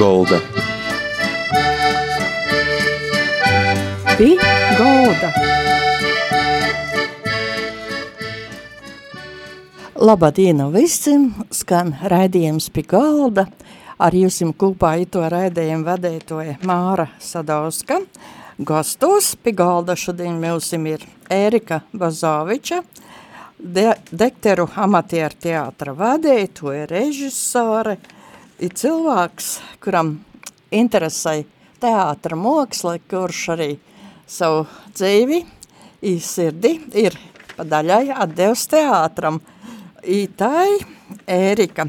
golda. Pie golda. Labdien visiem! Skan raidījums pie galda. Ar jums kopā ito raidījumu vadītoja Māra Sadauska. Gastos pie galda šodien mums ir Ērika Bazoviča, de Dekteru amatieru teātra vadītoja, režisore, ir cilvēks, kuram interesē teātra māksla, kurš arī savu dzīvi, īsirdi ir pa daļai atdevis teātram – Itai, Ērika.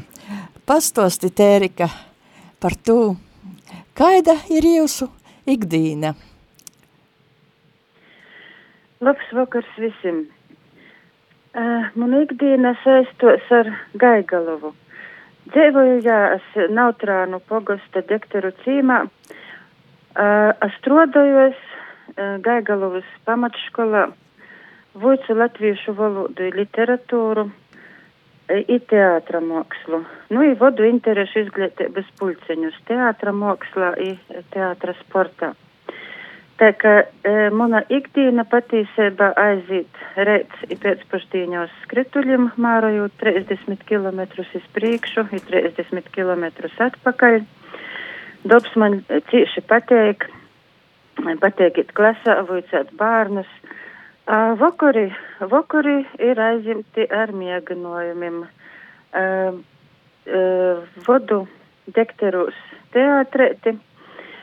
Pastostit, Ērika, par to, kāda ir jūsu ikdīna? Labs vakars visiem. Uh, man ikdīna saistos ar Gaigalovu. Dzīvoju jās Nautrānu pogosta dekteru cīmā. Uh, es strādājos uh, Gaigalovas pamatškolā, voicu latviešu valodu literatūru i teātra mākslu. Nu, i vodu interešu izglītības pulceņus teātra mākslā, i teātra sportā. Tā kā e, mana ikdiena patīsībā aiziet reits i pēcpaštīņos skrituļiem, mārojot 30 km iz priekšu, i 30 km atpakaļ. Dobs man cīši pateik, pateikit klasā, vuicēt bārnus, Uh, vakari, vakari ir aizimti ar mieganojumiem. Uh, uh, vodu dekterūs teātrēti.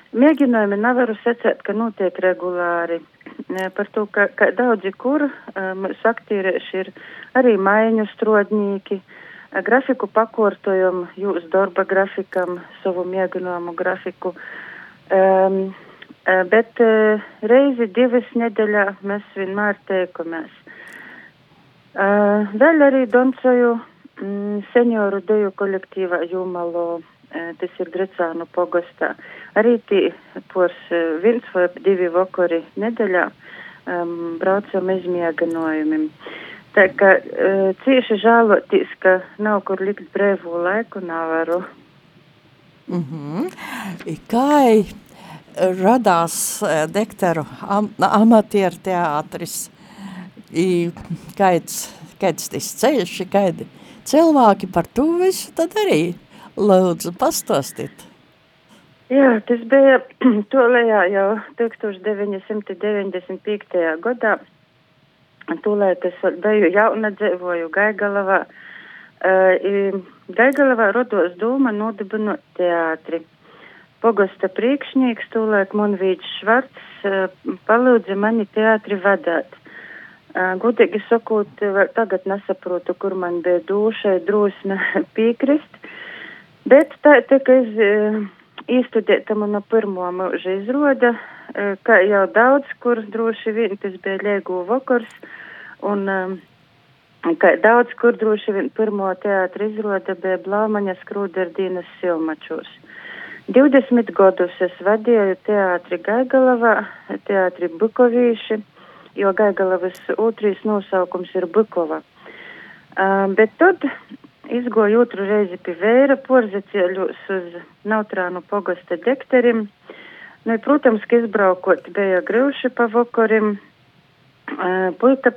Mēģinājumi nevaru secēt, ka notiek regulāri. Uh, par to, ka, ka daudzi kur uh, mūsu aktīrieši ir arī maiņu strodņīki, uh, grafiku pakortojam, jūs darba grafikam, savu mēģinājumu grafiku. Um, Eh, bet eh, reizi divas nedēļā mēs vienmēr teikamies. Eh, vēl arī doncoju mm, senioru deju kolektīvā Jūmalo, tas ir Grecānu pogostā. Arī tī pors viens vai divi vakari nedēļā um, braucam izmieganojumiem. Tā kā uh, cieši žēlotīs, ka nav kur likt brēvu laiku, nevaru. Mm -hmm. Kā radās Dekteru am, amatieru teātris. Kāds, kāds tas ceļš, kādi cilvēki par to visu tad arī lūdzu pastostīt. Jā, tas bija tolējā jau 1995. gadā. Tūlēt es biju jauna dzīvoju Gaigalavā. Uh, Gaigalavā rodos doma nodibinot teātri. Pogosta priekšnieks, tūlēk Monvīds Švarts, uh, palūdza mani teātri vadāt. Uh, Gudīgi sakot, tagad nesaprotu, kur man bija dūšai drosme piekrist, bet tā tika iz, uh, īstudēta mana pirmo mūža izroda, kā jau daudz, kur droši vien tas bija Liegu vakars, un kā daudz, kur droši vien pirmo teātra izroda bija Blaumaņas Krūderdīnas silmačos. 20 gadus es vadīju teātri Gaigalavā, teātri Bukovīši, jo Gaigalavas otrais nosaukums ir Bukova. Uh, bet tad izgoju otru reizi pie vēra, porzeceļos uz Nautrānu pogosta dekterim. Nu, protams, ka izbraukot bija grūši pa vakarim, puika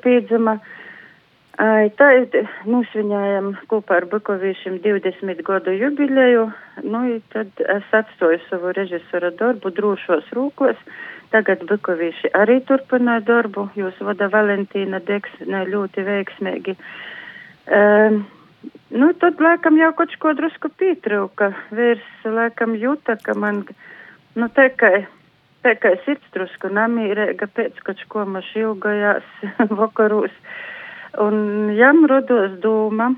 Ai, tā ir, nosvinājam kopā ar Bukovīšiem 20 gadu jubileju, nu, tad es atstoju savu režisora darbu drošos rūkos. Tagad Bukovīši arī turpināja darbu, jūs vada Valentīna Deksne ļoti veiksmīgi. Um, nu, tad, laikam, jau kaut ko drusku pietrūka. Vīrs, laikam, jūta, ka man, nu, tā kā sirds drusku namīrēga pēc kaut ko maš ilgajās vakarūs. Un jam rodos doma,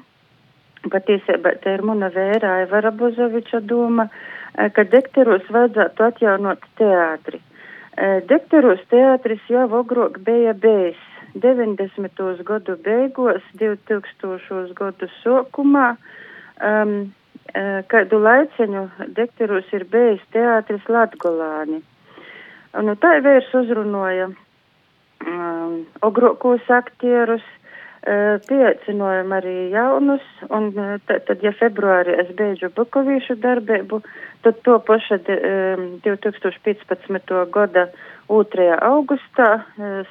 patiesībā tā ir mana vēra Aivara Bozoviča doma, eh, ka dekteros vajadzētu atjaunot teātri. Eh, dekteros teātris jau agrāk bija bijis 90. gadu beigos, 2000. gadu sākumā. Um, kādu laiciņu dekteros ir bijis teātris Latgolāni. Un nu, tā vērs uzrunoja um, ogrokos aktierus, Pieaicinojam arī jaunus, un tad, tad ja februārī es beidžu bukovīšu darbību, tad to paša 2015. gada 2. augustā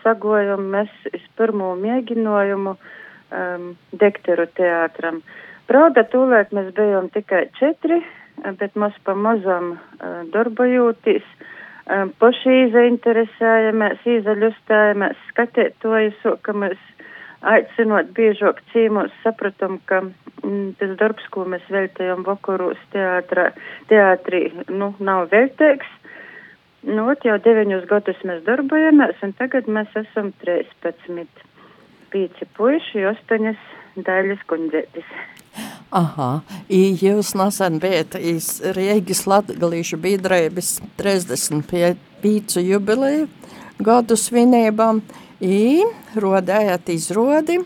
sagojam mēs pirmo mēģinājumu um, Dekteru teātram. Pravda, tūlēt mēs bijām tikai četri, bet mums pamazam uh, darbojūtīs. Um, paši izainteresējamies, izaļustējamies, skatētojas, ka mēs aicinot biežāk cīmos, sapratam, ka mm, tas darbs, ko mēs veltējam vakaros teātrā, teātrī, nu, nav veltēks. Nu, jau deviņus gadus mēs darbojamies, un tagad mēs esam 13. Pīci puiši, astoņas daļas kundzētis. Aha, I jūs nesen bijat iz Rīgas latgalīšu biedrības 35 jubileju gadu svinībām. I rodējāt izrodi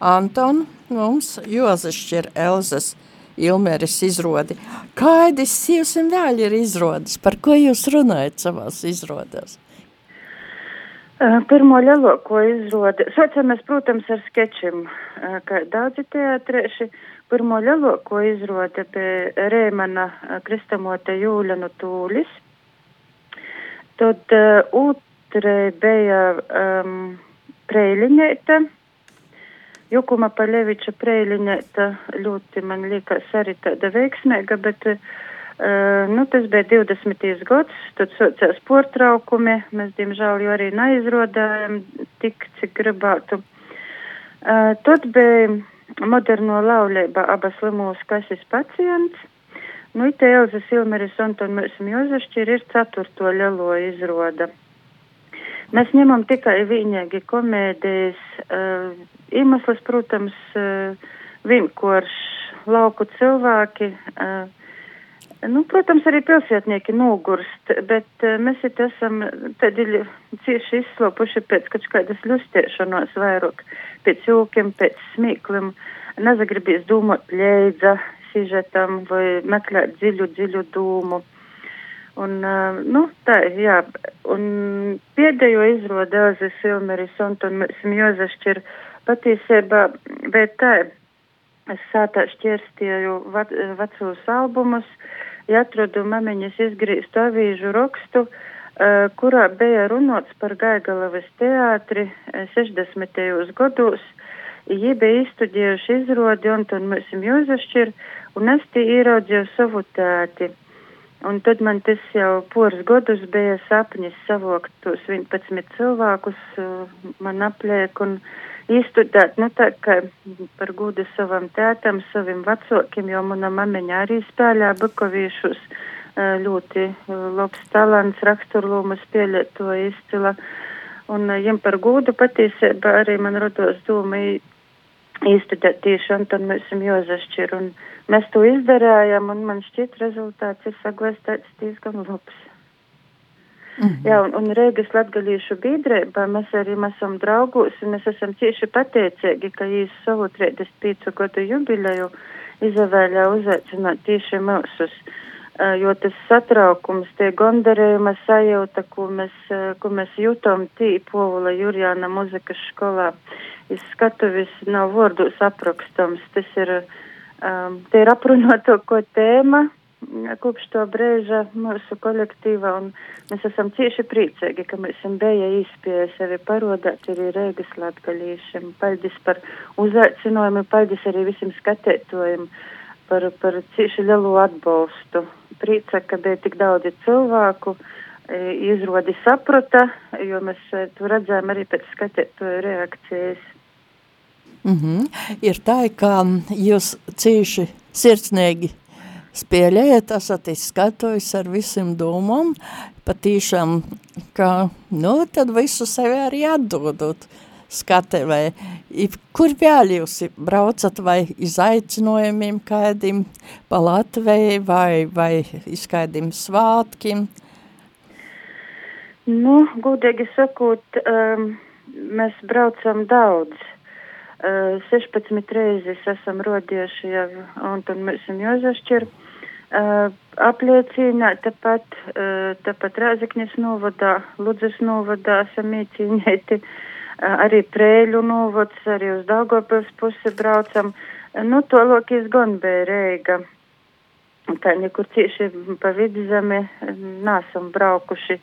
Anton mums Jozašķir Elzas Ilmeris izrodi. Kādas jūs un vēl ir izrodas? Par ko jūs runājat savās izrodās? Pirmo lielāko izrodi, saucamies, protams, ar skečiem, kā daudzi teatrieši. Pirmo lielāko izrodi bija Rēmana Kristamota Jūļanu Tūlis. Tad uh, otrē bija um, Preiliņēta. Jukuma Paleviča Preiliņēta ļoti man liekas arī tāda veiksmīga, bet uh, nu, tas bija 20. gads, tad socās portraukumi, mēs diemžēl jau arī neizrodājam tik, cik gribētu. Uh, tad bija moderno laulība abas limūs kasis pacients. Nu, te Elza Silmeris un Tonmēsim Jozašķir ir ceturto lielo izroda. Mēs ņemam tikai vienīgi komēdijas. Uh, iemesls, protams, uh, vienkārši lauku cilvēki. Uh, nu, protams, arī pilsētnieki nogurst, bet uh, mēs it esam tādi cieši izslopuši pēc kaut kādas ļustiešanos vairāk, pēc jūkiem, pēc smīkliem. Nezagribīs domāt ļeidza sižetam vai meklēt dziļu, dziļu dūmu. Un, uh, nu, tā, jā, un pēdējo izrāda Elzas Ilmeris un Smjozašķir patiesībā, bet tā, es sātā šķirstieju vecos albumus, ja atradu mamiņas izgrīstu avīžu rakstu, uh, kurā bija runots par Gaigalavas teātri 60. gados. Viņi bija izstudējuši izrodi mēs Smjozašķir, un es tie ieraudzīju savu tēti. Un tad man tas jau poras gadus bija sapnis savokt tos 11 cilvēkus, uh, man apliek un izstudēt, nu tā kā par gudu savam tētam, saviem vecākiem, jo mana mamiņa arī spēlē bukovīšus, uh, ļoti uh, labs talants, raksturlūmu spēlēt to izcila. Un viņam par gudu patiesībā arī man rodos doma izstudēt tieši Antonu Jozašķiru. Un, Mēs to izdarījām, un man šķiet, rezultāts ir sagvēstēts diezgan labs. Mm -hmm. Jā, un, un Rīgas latgalīšu biedrībā mēs arī esam draugos, un mēs esam cieši pateicīgi, ka jūs savu 35 gadu jubileju izavēlē uzaicināt tieši mūsus, uh, jo tas satraukums, tie gondarējuma sajūta, ko mēs, uh, ko mēs jūtam tī Povula Jurjāna muzikas skolā, izskatuvis nav vārdos aprakstams, tas ir uh, Um, te ir aprunāto ko tēma kopš to brēža mūsu kolektīvā, un mēs esam cieši priecīgi, ka mēs esam bija īspēja sevi parodāt arī Rēgas latgalīšiem. Paldies par uzaicinājumu, paldies arī visiem skatētojiem par, par cieši lielu atbalstu. Prīca, ka bija tik daudzi cilvēku, e, izrodi saprata, jo mēs e, tu redzējām arī pēc skatētoju reakcijas Mm -hmm. Ir tā, ka jūs cīši sirdsnīgi spēlējat, esat izskatojis ar visiem domām, patīšām, ka, nu, tad visu sevi arī atdodot skatevē. Kur vēl jūs braucat vai izaicinojumiem kādiem pa Latvijai vai, vai izkādiem svātkiem? Nu, gudīgi sakot, um, mēs braucam daudz 16 reizes esam rodieši jau un tad mēs esam Jozašķir. Uh, apliecīnā, tāpat, uh, tāpat Rāzakņas novadā, Ludzas novadā esam iecīņēti. Arī Prēļu novods, arī uz Daugopils pusi braucam. Nu, to lokīs gan bija Reiga. Tā nekur cieši pa vidzemi nesam braukuši.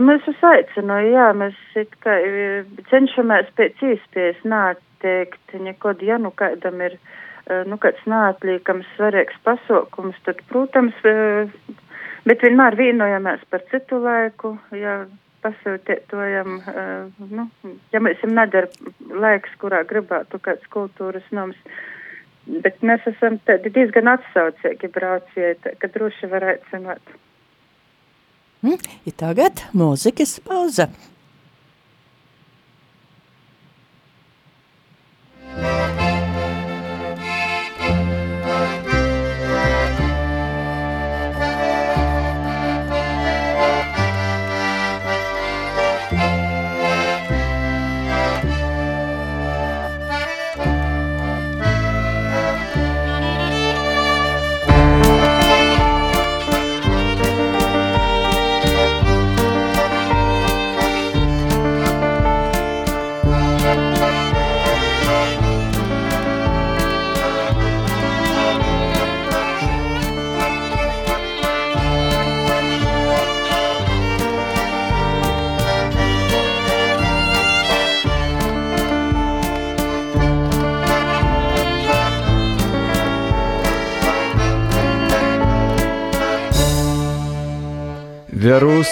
Mēs uz aicināju, jā, mēs it kā cenšamies pēc īspējas nāteikt, nekod, ja nu kādam ir, nu, kāds nātliekams svarīgs pasaukums, tad, protams, bet vienmēr vienojamies par citu laiku, jā, pasūtītojam, uh, nu, ja mēs esam nedara laiks, kurā gribētu kāds kultūras noms, bet mēs esam diezgan atsaucīgi brauciet, ka droši var aicināt. Mm, ja tagad mūzikas pauza. Verus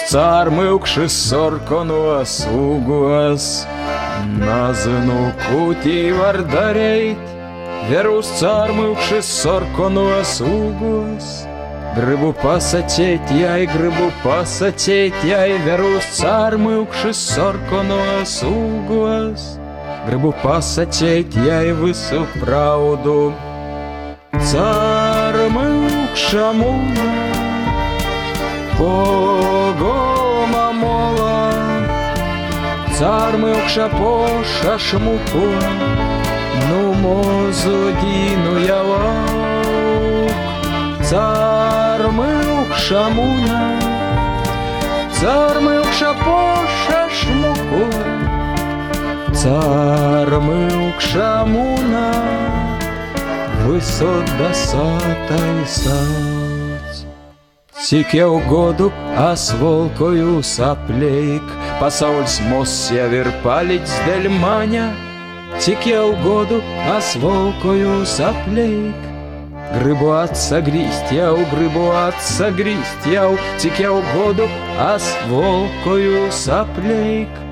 cārmilkšas sarkanos ūgos, Nazinu, kūtī var darīt. Verus cārmilkšas sarkanos ūgos, Gribu pasakīt, jai, gribu pasakīt, jai, verus cārmilkšas sarkanos ūgos. Gribu pasakīt, jai visu praudu. Cārmilkša Погома мола, цар мивша поша шмуку, ну мозу я ялок, цар мивша муна, цар мивша поша шмуку, цар мивша муна, висода сата і сам. Cik jau godu asvolkoju sapleik, pasaules mūs jau ir palicis dēļ maņa. Cik jau godu asvolkoju sapleik, gribu atsagrīst jau, gribu atsagrīst jau, cik jau godu asvolkoju sapleik,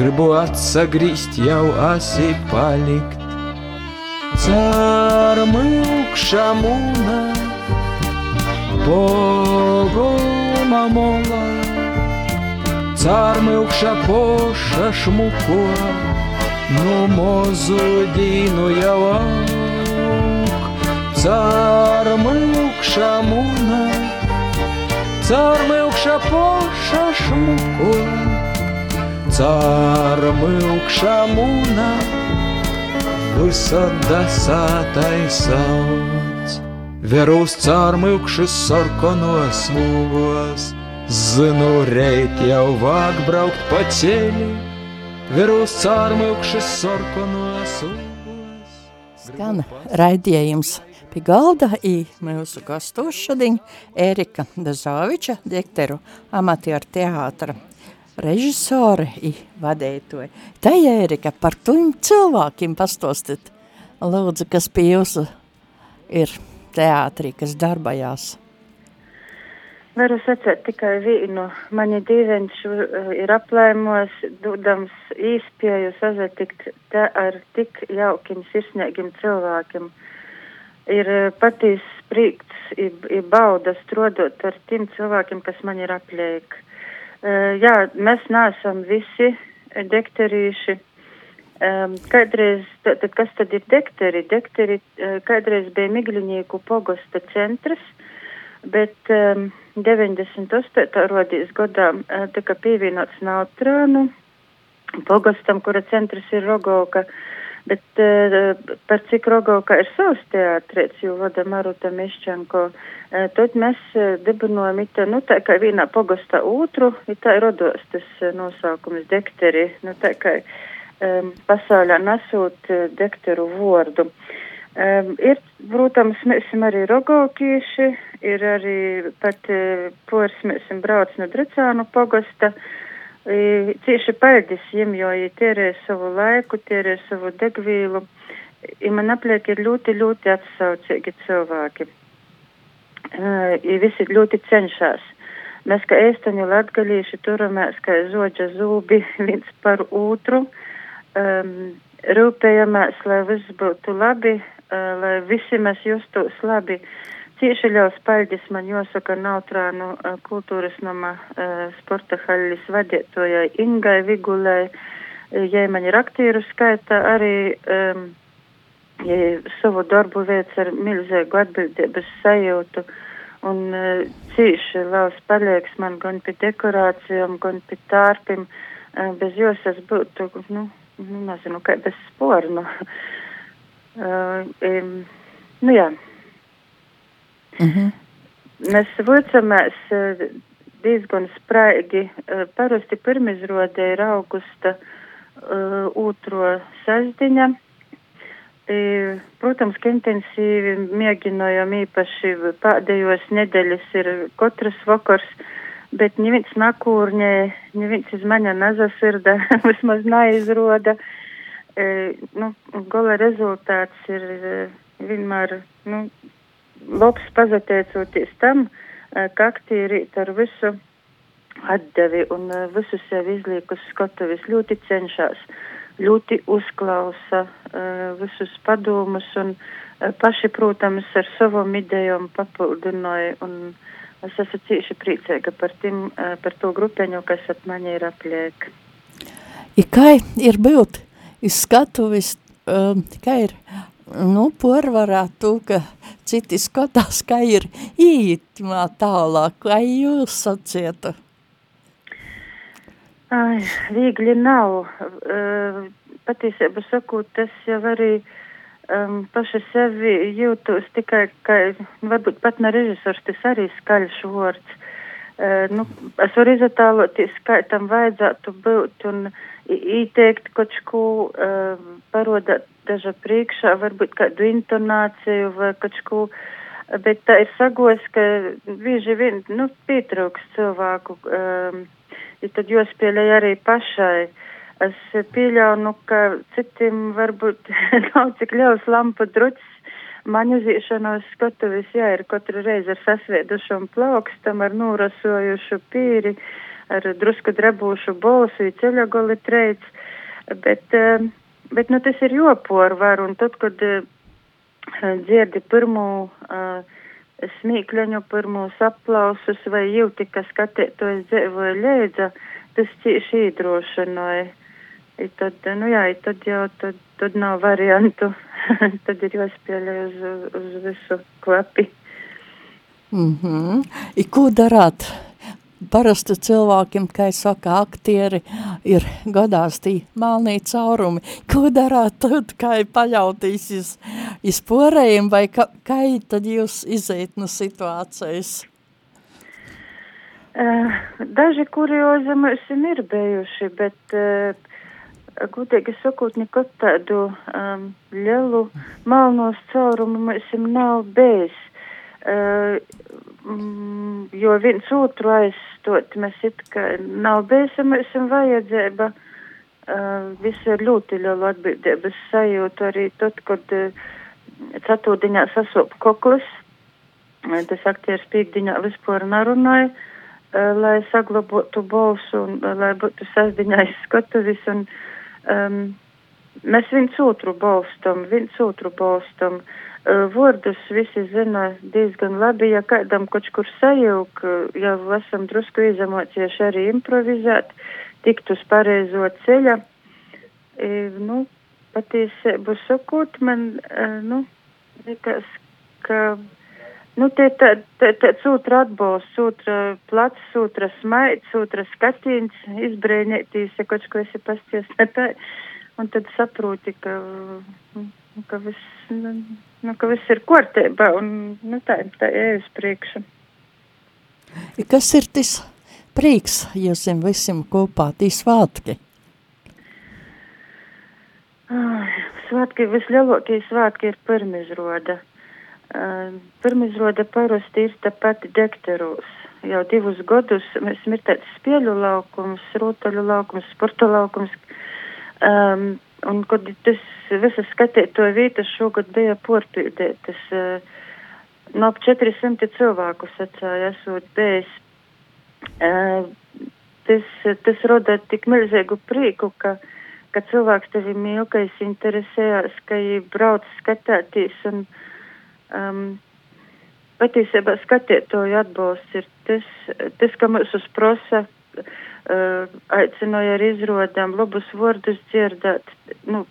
gribu atsagrīst jau, asi palikt. Car mūkšā Богом амола, царми укшапоша шмукура, ну мозу діну явак, царми укшамуна, царми укшапоша шмукура, царми укшамуна, высада сатай сау. Verūs cārmilkšas sarkanos smūgos, Zinu, reit jau vāk braukt pa ceļi, Verūs cārmilkšas sarkanos smūgos. Skan raidījums pie galda i mūsu gastos šodien Erika Dazoviča, dekteru amatieru teātra režisore i vadētoja. Tā, Erika, par tiem cilvēkiem pastostit, lūdzu, kas pie jūsu ir teātrī, kas darbojās? Varu sacīt tikai vienu. Mani dīveņš uh, ir aplēmos, dodams īspēju sazatikt te ar tik jaukiem, sirsnīgiem cilvēkiem. Ir uh, patīs prieks, ir, bauda strodot ar tiem cilvēkiem, kas man ir apliek. Uh, jā, mēs neesam visi dekterīši. Um, kādreiz, tad, kas tad ir dekteri? Dekteri uh, kādreiz bija Migliņieku pogosta centrs, bet um, 98. rodīs gadā uh, tika pievienots Nautrānu pogostam, kura centrs ir Rogovka, bet uh, par cik Rogovka ir savs teātrēts, jo vada Maruta Miščanko, uh, tad mēs uh, dibinojam it, nu tā kā vienā pogosta otru, it tā rodos tas uh, nosaukums dekteri, nu tā kā. Uh, pasaulē nesūt uh, dektoru vārdu. Um, ir, protams, mēs esam arī rogokīši, ir arī pat uh, pors, mēs esam brauc no Dricānu pogosta. Uh, cieši paļģis jim, jo viņi tērē savu laiku, tērē savu degvīlu. I man apliek ir ļoti, ļoti atsaucīgi cilvēki. Uh, visi ļoti cenšas. Mēs, kā ēstaņu latgalīši, turamies kā zoģa zūbi viens par otru, um, rūpējamies, lai viss būtu labi, uh, lai visi mēs justos labi. Cieši liels paldies man jāsaka Nautrānu uh, kultūras nama uh, sporta haļas vadītojai Ingai Vigulai, uh, ja man ir aktīru skaita arī um, savu darbu veic ar milzīgu atbildības sajūtu. Un uh, cīši liels palieks man gan pie dekorācijām, gan pie tārpim. Uh, bez jos es būtu, nu, nu nezinu, kā bez spornu. uh, um, nu jā. Mm -hmm. Mēs vocamies uh, diezgan spraigi. Uh, parasti pirmizrodē ir augusta uh, otro sasdiņa. Protams, ka intensīvi mēģinājām īpaši pēdējos nedēļas ir katrs vakars, bet neviens nakūrņē, neviens iz maņa nezasirda, vismaz neizroda. E, nu, gola rezultāts ir vienmēr, nu, labs pazateicoties tam, ka aktīrīt ar visu atdevi un visu sevi izliekus skatuvis ļoti cenšas ļoti uzklausa uh, visus padomus un uh, paši, protams, ar savam idejām papildināja. Un es esmu cīši priecīga par, tim, uh, par to grupeņu, kas ap mani ir apliek. I kā ir būt izskatuvis, um, kā ir, nu, porvarā tu, ka citi skatās, kā ir īetimā tālāk, kā jūs sacietu? Ai, viegli nav. Uh, patiesībā sakot, tas jau arī um, paši sevi jūtos tikai, ka varbūt pat ne režisors, tas arī skaļš vārds. Uh, nu, es varu izatāloties, kā tam vajadzētu būt un ieteikt kaut ko, uh, parodāt daža priekšā, varbūt kādu intonāciju vai kaut ko, bet tā ir sagos, ka bieži vien, nu, pietrūks cilvēku. Um, ja tad jāspēlē arī pašai. Es pieļauju, ka citiem varbūt nav cik liels lampu drucis. Man uzīšanos skatuvis, jā, ir katru reizi ar sasviedušam plaukstam, ar nūrasojušu pīri, ar drusku drebūšu bolsu, ceļa goli treids, bet, eh, bet, nu, tas ir joporvar, un tad, kad eh, dzirdi pirmo uh, smīkļaņu pirmos aplausus vai jūti, ka skatētojas dzīvoja leidza, tas cieši iedrošināja. I tad, nu jā, tad jau tad, tad nav variantu. tad ir jāspēlē uz, uz visu klapi. Mm -hmm. I ko darāt? parasti cilvēkiem, kā saka, aktieri ir gadās tī malnī caurumi. Ko darāt tad, kā paļautīs iz, iz porējiem, vai kā, kā tad jūs iziet no situācijas? Uh, daži kuriozi mums ir bijuši, bet uh, gudīgi sakot, nekad tādu um, lielu malnos caurumu mums nav bijis. Uh, mm, jo viens otru aizstot, mēs it kā nav beisamies un vajadzība. Uh, visi ir ļoti liela atbildības sajūta arī tad, kad uh, ceturtdienā sasop koklis. Uh, tas aktieris pīkdiņā vispār nerunāja, uh, lai saglabotu balsu un uh, lai būtu sasdiņā izskatuvis. Un, um, mēs viens otru balstam, viens otru balstam. Uh, Vārdus visi zina diezgan labi, ja kādam kaut kur sajūg, jau esam drusku izemocieši arī improvizēt, tikt uz pareizo ceļa. E, nu, patiesību sakot, man, nu, liekas, ka, nu, te tā, tā, tāds otra atbalsts, otra plats, otra smaids, otra skatīns, izbrēņētīs, ja kaut ko esi pasties tā, un tad saproti, ka, ka viss, nu, nu, ka viss ir kārtībā un nu, tā, tā uz priekšu. Kas ir tas prieks jums visiem kopā, tī svātki? Svētki, vislielākie svētki ir pirmizroda. Uh, pirmizroda parasti ir tā pati dekteros. Jau divus gadus mēs mirtēt spēļu laukums, rotaļu laukums, sporta laukums. Um, un, kad tas visas skatīto vietas šogad bija porpildētas, uh, no ap 400 cilvēku sacāja esot bijis. Uh, tas, tas roda tik milzīgu prieku, ka uh, ka cilvēks tevi mīl, ka es interesējos, ka viņš brauc skatīties un um, patiesībā skatītoju atbalsts ir tas, tas ka mūs uz prosa uh, aicināja ar izrodām labus vārdus dzirdēt, nu,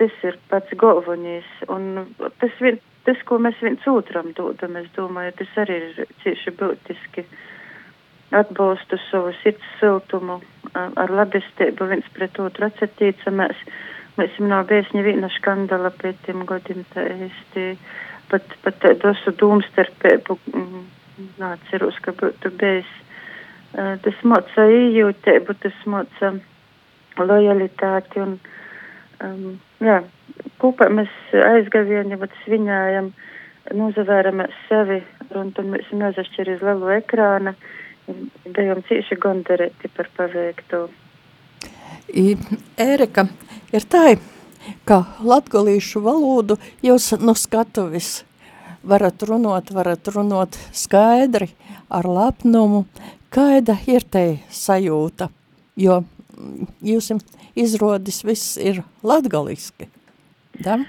tas ir pats galvenais. Un tas, vien, tas, ko mēs viens otram dodam, es domāju, tas arī ir cieši būtiski. Uh, atbalstu savu sirds siltumu, ar labestību viens pret otru atsatīcamies. Mēs nav bijis neviena skandala pēc tiem gadiem, tā īsti pat, pat tādu dūmstarpību, mm, nāceros, ka būtu bijis. Tas moca ījūtību, tas moca lojalitāti un, um, jā, kopā mēs aizgavieni, vat sviņājam, nozavēramies sevi, un tad mēs nozašķir uz lielu ekrānu bijām cieši gandarēti par paveikto. Ērika, ir tā, ka latgalīšu valodu jūs no skatuvis varat runot, varat runot skaidri, ar lepnumu, kāda ir te sajūta, jo jūs izrodis viss ir latgaliski, da?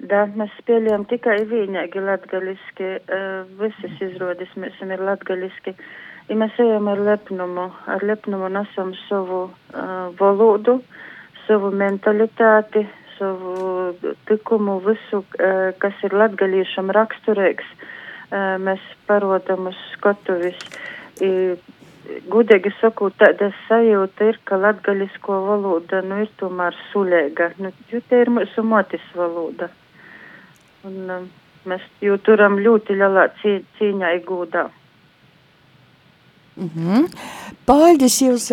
Da, mēs spēlējam tikai vienīgi latgaliski, uh, visas izrodas mēs ir latgaliski. Ja mēs ejam ar lepnumu, ar lepnumu nesam savu uh, valodu, savu mentalitāti, savu tikumu, visu, uh, kas ir latgalīšam raksturīgs, uh, mēs parodam uz skatuvis. I, Gudīgi sakot, tāda sajūta ir, ka latgaļisko valoda, nu, ir tomēr suļēga, nu, jo te ir mūsu motis valoda. Un um, mēs jū turam ļoti lielā cīņā igūdā. Mm -hmm. Paldies jums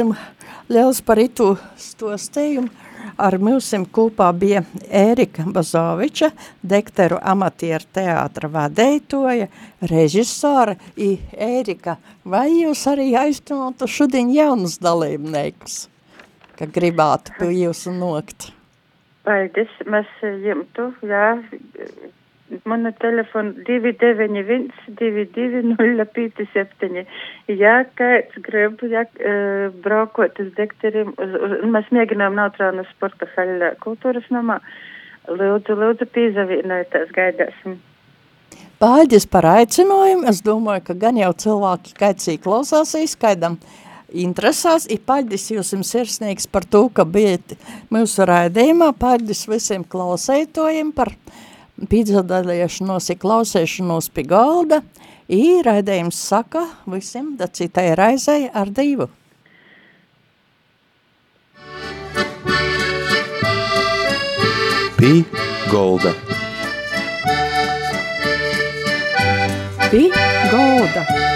liels par itu stostējumu. Ar mums kopā bija Ērika Bazoviča, dekteru amatieru teātra vadētoja, režisāra. I, Ērika, vai jūs arī aiztumātu šodien jaunus dalībniekus, ka gribētu pie jūsu nokt? Paldies, mēs jumtu, jā, Mana telefona 291 220 Ja kāds grib, ja uh, braukot uz dektoriem, uz, uz, mēs mēģinām neutrālu sporta haļā kultūras namā, lūdzu, lūdzu, pīzavīnētās gaidāsim. Paldies par aicinājumu. Es domāju, ka gan jau cilvēki kaicīgi klausāsīs, kaidam interesās. Ir paldies jums sirsnīgs par to, ka bijat mūsu raidījumā. Paldies visiem klausētojiem par piedalīšanos, ir klausēšanos pie galda, ir raidījums saka visiem, da citai raizei ar divu. Pie golda. Pie golda.